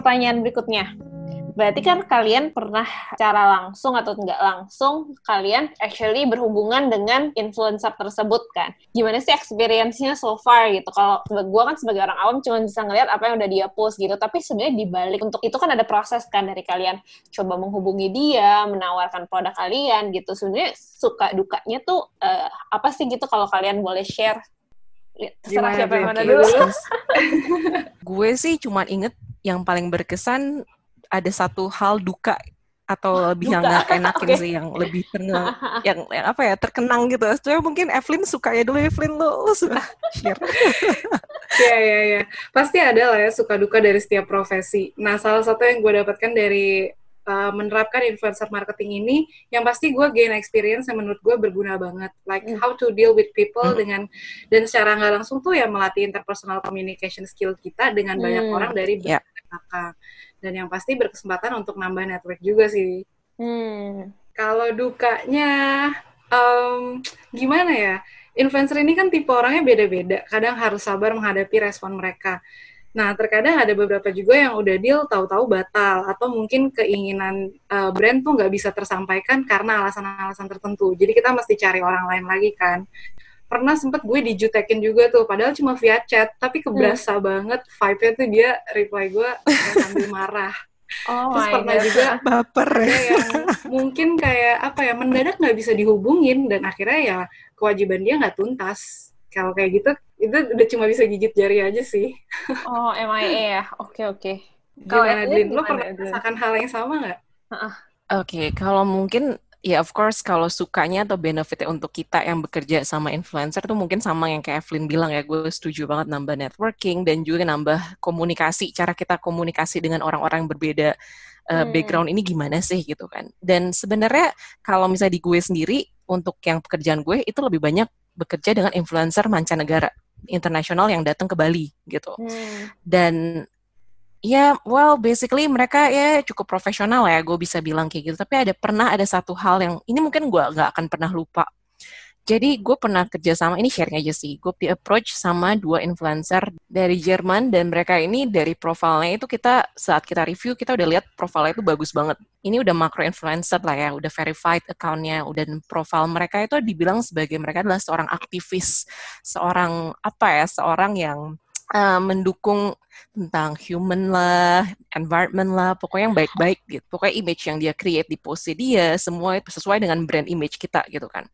pertanyaan berikutnya. Berarti kan kalian pernah secara langsung atau nggak langsung kalian actually berhubungan dengan influencer tersebut kan? Gimana sih experience-nya so far gitu? Kalau gue kan sebagai orang awam cuma bisa ngeliat apa yang udah dia post gitu, tapi sebenarnya dibalik untuk itu kan ada proses kan dari kalian coba menghubungi dia, menawarkan produk kalian gitu. Sebenarnya suka dukanya tuh uh, apa sih gitu kalau kalian boleh share? Terserah siapa yang mana dulu. gue sih cuma inget yang paling berkesan ada satu hal duka atau lebih duka. yang nggak enakin okay. sih yang lebih tenang yang, yang apa ya terkenang gitu. Sebenarnya mungkin Evelyn suka ya dulu. Evelyn lo, lo suka? Share. Ya ya ya pasti ada lah ya suka duka dari setiap profesi. Nah salah satu yang gue dapatkan dari uh, menerapkan influencer marketing ini yang pasti gue gain experience yang menurut gue berguna banget like mm. how to deal with people mm. dengan dan secara nggak langsung tuh ya melatih interpersonal communication skill kita dengan mm. banyak orang dari yeah. belakang dan yang pasti berkesempatan untuk nambah network juga sih. Hmm. Kalau dukanya, um, gimana ya? Influencer ini kan tipe orangnya beda-beda. Kadang harus sabar menghadapi respon mereka. Nah, terkadang ada beberapa juga yang udah deal tahu-tahu batal atau mungkin keinginan uh, brand tuh nggak bisa tersampaikan karena alasan-alasan tertentu. Jadi kita mesti cari orang lain lagi kan pernah sempet gue dijutekin juga tuh padahal cuma via chat tapi keberasa hmm. banget vibe-nya tuh dia reply gue sambil marah Oh Terus pernah God. juga baper ya. yang mungkin kayak apa ya mendadak nggak bisa dihubungin dan akhirnya ya kewajiban dia nggak tuntas. Kalau kayak gitu itu udah cuma bisa gigit jari aja sih. Oh MIA ya, oke oke. Kalau Edwin, lo pernah merasakan hal yang sama nggak? Oke, okay, kalau mungkin ya of course kalau sukanya atau benefitnya untuk kita yang bekerja sama influencer tuh mungkin sama yang kayak Evelyn bilang ya. Gue setuju banget nambah networking dan juga nambah komunikasi cara kita komunikasi dengan orang-orang yang berbeda uh, background ini gimana sih gitu kan. Dan sebenarnya kalau misalnya di gue sendiri untuk yang pekerjaan gue itu lebih banyak bekerja dengan influencer mancanegara internasional yang datang ke Bali gitu hmm. dan Ya, well, basically mereka ya cukup profesional ya, gue bisa bilang kayak gitu. Tapi ada pernah ada satu hal yang ini mungkin gue nggak akan pernah lupa. Jadi gue pernah kerja sama, ini sharing aja sih, gue di approach sama dua influencer dari Jerman dan mereka ini dari profilnya itu kita saat kita review kita udah lihat profilnya itu bagus banget. Ini udah macro influencer lah ya, udah verified accountnya, udah profile mereka itu dibilang sebagai mereka adalah seorang aktivis, seorang apa ya, seorang yang uh, mendukung tentang human lah, environment lah, pokoknya yang baik-baik gitu. Pokoknya image yang dia create di post dia, semua sesuai dengan brand image kita gitu kan.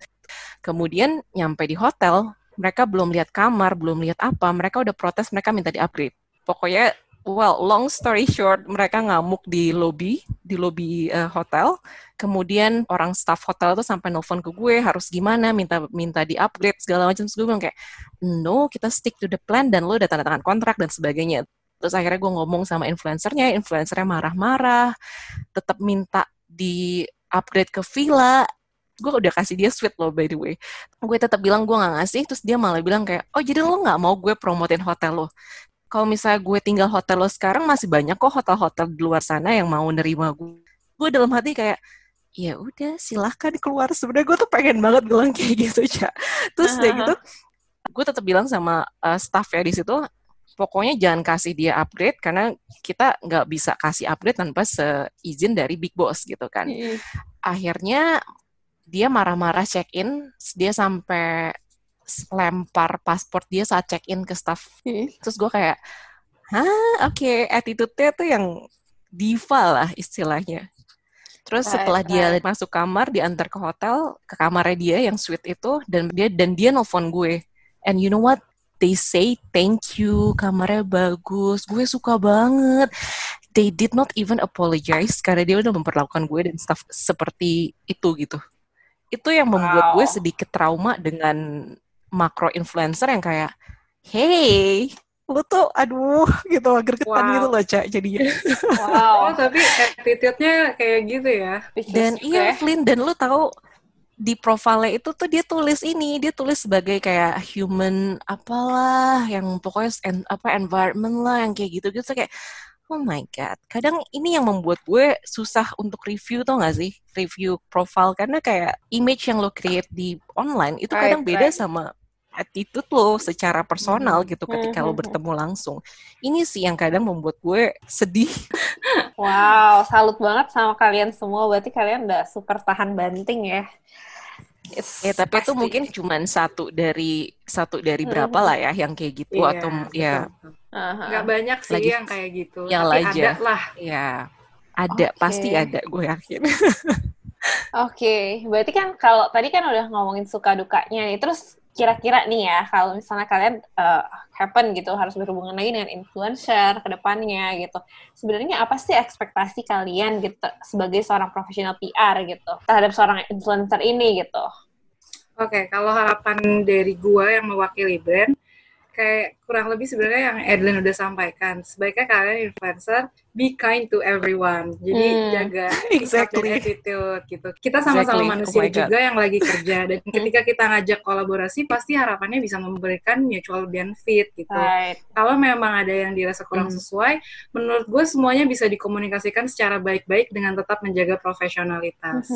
Kemudian nyampe di hotel, mereka belum lihat kamar, belum lihat apa, mereka udah protes, mereka minta di-upgrade. Pokoknya well, long story short, mereka ngamuk di lobby, di lobby uh, hotel. Kemudian orang staff hotel itu sampai nelfon ke gue harus gimana, minta minta di upgrade segala macam. Terus gue bilang kayak, no, kita stick to the plan dan lo udah tanda tangan kontrak dan sebagainya. Terus akhirnya gue ngomong sama influencernya, influencernya marah-marah, tetap minta di upgrade ke villa, gue udah kasih dia sweet loh by the way. Gue tetap bilang gue gak ngasih terus dia malah bilang kayak oh jadi lo nggak mau gue promotin hotel lo? Kalau misalnya gue tinggal hotel lo sekarang masih banyak kok hotel-hotel di luar sana yang mau nerima gue. Gue dalam hati kayak ya udah silahkan keluar. Sebenarnya gue tuh pengen banget bilang kayak gitu cak terus uh-huh. gitu gue tetap bilang sama uh, staff ya di situ pokoknya jangan kasih dia upgrade karena kita nggak bisa kasih upgrade tanpa seizin dari big boss gitu kan. Akhirnya dia marah-marah check in dia sampai lempar paspor dia saat check in ke staff. Terus gue kayak, hah oke okay. attitude-nya tuh yang diva lah istilahnya. Terus setelah dia masuk kamar, diantar ke hotel, ke kamarnya dia yang suite itu, dan dia dan dia nelfon gue. And you know what? They say thank you, kamarnya bagus, gue suka banget. They did not even apologize karena dia udah memperlakukan gue dan staff seperti itu gitu. Itu yang membuat wow. gue sedikit trauma dengan makro influencer yang kayak, hey, lu tuh aduh gitu gergetan wow. gitu loh cak jadinya wow oh, tapi attitude-nya kayak gitu ya dan iya Flynn dan lu tahu di profile itu tuh dia tulis ini dia tulis sebagai kayak human apalah yang pokoknya en, apa environment lah yang kayak gitu gitu kayak oh my god kadang ini yang membuat gue susah untuk review tau gak sih review profile karena kayak image yang lo create di online itu kadang right, beda right. sama attitude lo secara personal Hmm. gitu ketika lo bertemu langsung. Ini sih yang kadang membuat gue sedih. Wow, salut banget sama kalian semua. Berarti kalian udah super tahan banting ya. It's Ya tapi itu pasti. mungkin cuman satu dari satu dari Hmm. berapa lah ya yang kayak gitu Iya, atau ya betul. Aha. Nggak banyak sih Lagi- yang kayak gitu. yang Tapi aja. ada lah. ya ada Oke. pasti ada gue yakin. Oke, berarti kan kalau tadi kan udah ngomongin suka dukanya nih, terus kira-kira nih ya, kalau misalnya kalian uh, happen gitu, harus berhubungan lagi dengan influencer ke depannya gitu, sebenarnya apa sih ekspektasi kalian gitu sebagai seorang profesional PR gitu terhadap seorang influencer ini gitu? Oke, kalau harapan dari gua yang mewakili brand, kayak kurang lebih sebenarnya yang Edlin udah sampaikan. Sebaiknya kalian influencer, be kind to everyone. Jadi Hmm. jaga Exactly. attitude gitu. Kita sama-sama Exactly. manusia Oh my God. juga yang lagi kerja. Dan ketika kita ngajak kolaborasi, pasti harapannya bisa memberikan mutual benefit gitu. Right. Kalau memang ada yang dirasa kurang Hmm. sesuai, menurut gue semuanya bisa dikomunikasikan secara baik-baik dengan tetap menjaga profesionalitas.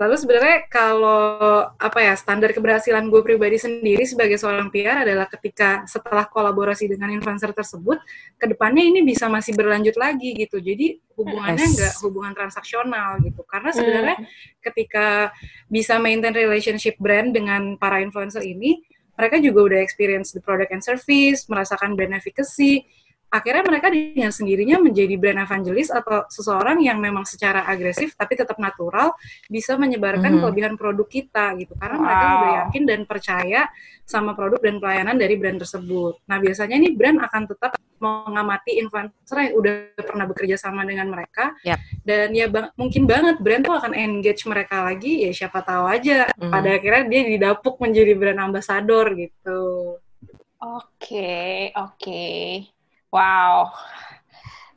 Lalu sebenarnya kalau apa ya standar keberhasilan gue pribadi sendiri sebagai seorang PR adalah ketika setelah kolaborasi dengan influencer tersebut, ke depannya ini bisa masih berlanjut lagi gitu. Jadi hubungannya Yes. nggak hubungan transaksional gitu. Karena sebenarnya ketika bisa maintain relationship brand dengan para influencer ini, mereka juga udah experience the product and service, merasakan brand efficacy, akhirnya mereka dengan sendirinya menjadi brand evangelist atau seseorang yang memang secara agresif tapi tetap natural bisa menyebarkan Mhm. kelebihan produk kita gitu karena mereka Wow. udah yakin dan percaya sama produk dan pelayanan dari brand tersebut. Nah biasanya nih brand akan tetap mengamati influencer yang udah pernah bekerja sama dengan mereka Yap. dan ya bang- mungkin banget brand tuh akan engage mereka lagi ya siapa tahu aja Mhm. pada akhirnya dia didapuk menjadi brand ambassador gitu. Oke, oke. Wow.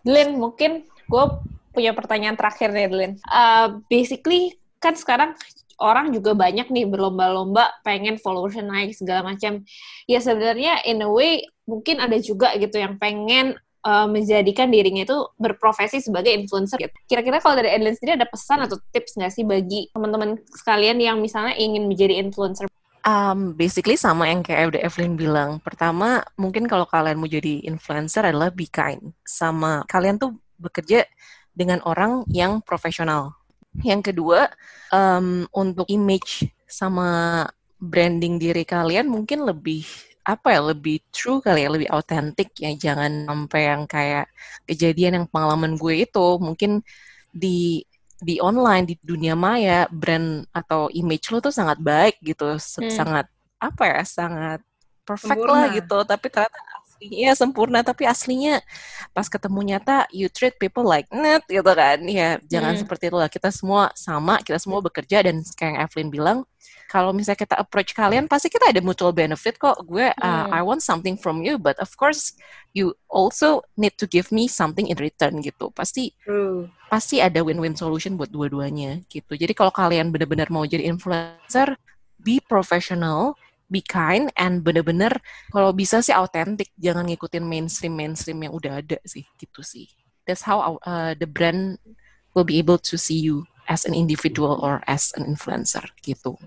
Dlin, mungkin gue punya pertanyaan terakhir nih, Dlin. Uh, basically, kan sekarang orang juga banyak nih berlomba-lomba pengen followersnya naik segala macam. Ya sebenarnya in a way mungkin ada juga gitu yang pengen uh, menjadikan dirinya itu berprofesi sebagai influencer. gitu. Kira-kira kalau dari Edlin sendiri ada pesan atau tips nggak sih bagi teman-teman sekalian yang misalnya ingin menjadi influencer? Um, basically sama yang kayak udah Evelyn bilang. Pertama, mungkin kalau kalian mau jadi influencer adalah be kind. Sama kalian tuh bekerja dengan orang yang profesional. Yang kedua, um, untuk image sama branding diri kalian mungkin lebih apa ya lebih true kali ya lebih autentik ya jangan sampai yang kayak kejadian yang pengalaman gue itu mungkin di di online di dunia maya brand atau image lo tuh sangat baik gitu Hmm. sangat apa ya sangat perfect Sempurna. lah gitu tapi ternyata aslinya sempurna tapi aslinya pas ketemu nyata you treat people like net gitu kan ya jangan Hmm. seperti itulah kita semua sama kita semua bekerja dan kayak yang Evelyn bilang kalau misalnya kita approach kalian pasti kita ada mutual benefit kok gue uh, Hmm. I want something from you but of course you also need to give me something in return gitu pasti True. pasti ada win-win solution buat dua-duanya gitu. Jadi kalau kalian benar-benar mau jadi influencer, be professional, be kind, and benar-benar kalau bisa sih autentik, jangan ngikutin mainstream mainstream yang udah ada sih gitu sih. That's how uh, the brand will be able to see you as an individual or as an influencer gitu.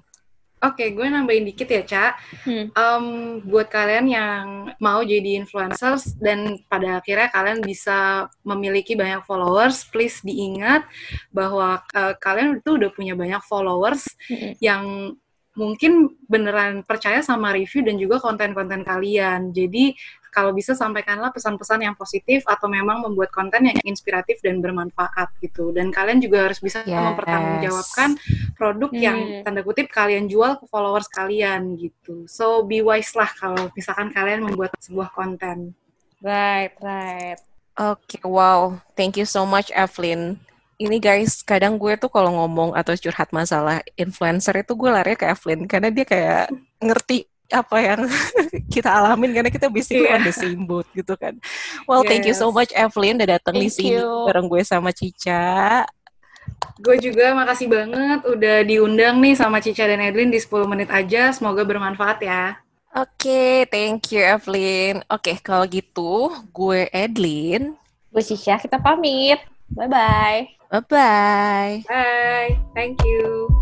Oke, gue nambahin dikit ya, Ca. Hmm. Em, buat kalian yang mau jadi influencers dan pada akhirnya kalian bisa memiliki banyak followers, please diingat bahwa eh, kalian itu udah punya banyak followers Mm-mm. yang mungkin beneran percaya sama review dan juga konten-konten kalian. Jadi kalau bisa sampaikanlah pesan-pesan yang positif atau memang membuat konten yang inspiratif dan bermanfaat gitu. Dan kalian juga harus bisa Yes. mempertanggungjawabkan produk yang Hmm. tanda kutip kalian jual ke followers kalian gitu. So be wise lah kalau misalkan kalian membuat sebuah konten. Right, right. Oke, wow. Thank you so much, Evelyn. Ini guys, kadang gue tuh kalau ngomong atau curhat masalah influencer itu gue lari ke Evelyn karena dia kayak ngerti apa yang kita alamin karena kita basically Iya. on the same boat gitu kan. Well, thank you so Yes. much Evelyn udah datang di sini you. bareng gue sama Cica. Gue juga makasih banget udah diundang nih sama Cica dan Edlin di 10 menit aja. Semoga bermanfaat ya. Oke, thank you Evelyn. Oke, kalau gitu gue Edlin. Gue Cica, kita pamit. Bye-bye. Bye-bye. Bye. Thank you.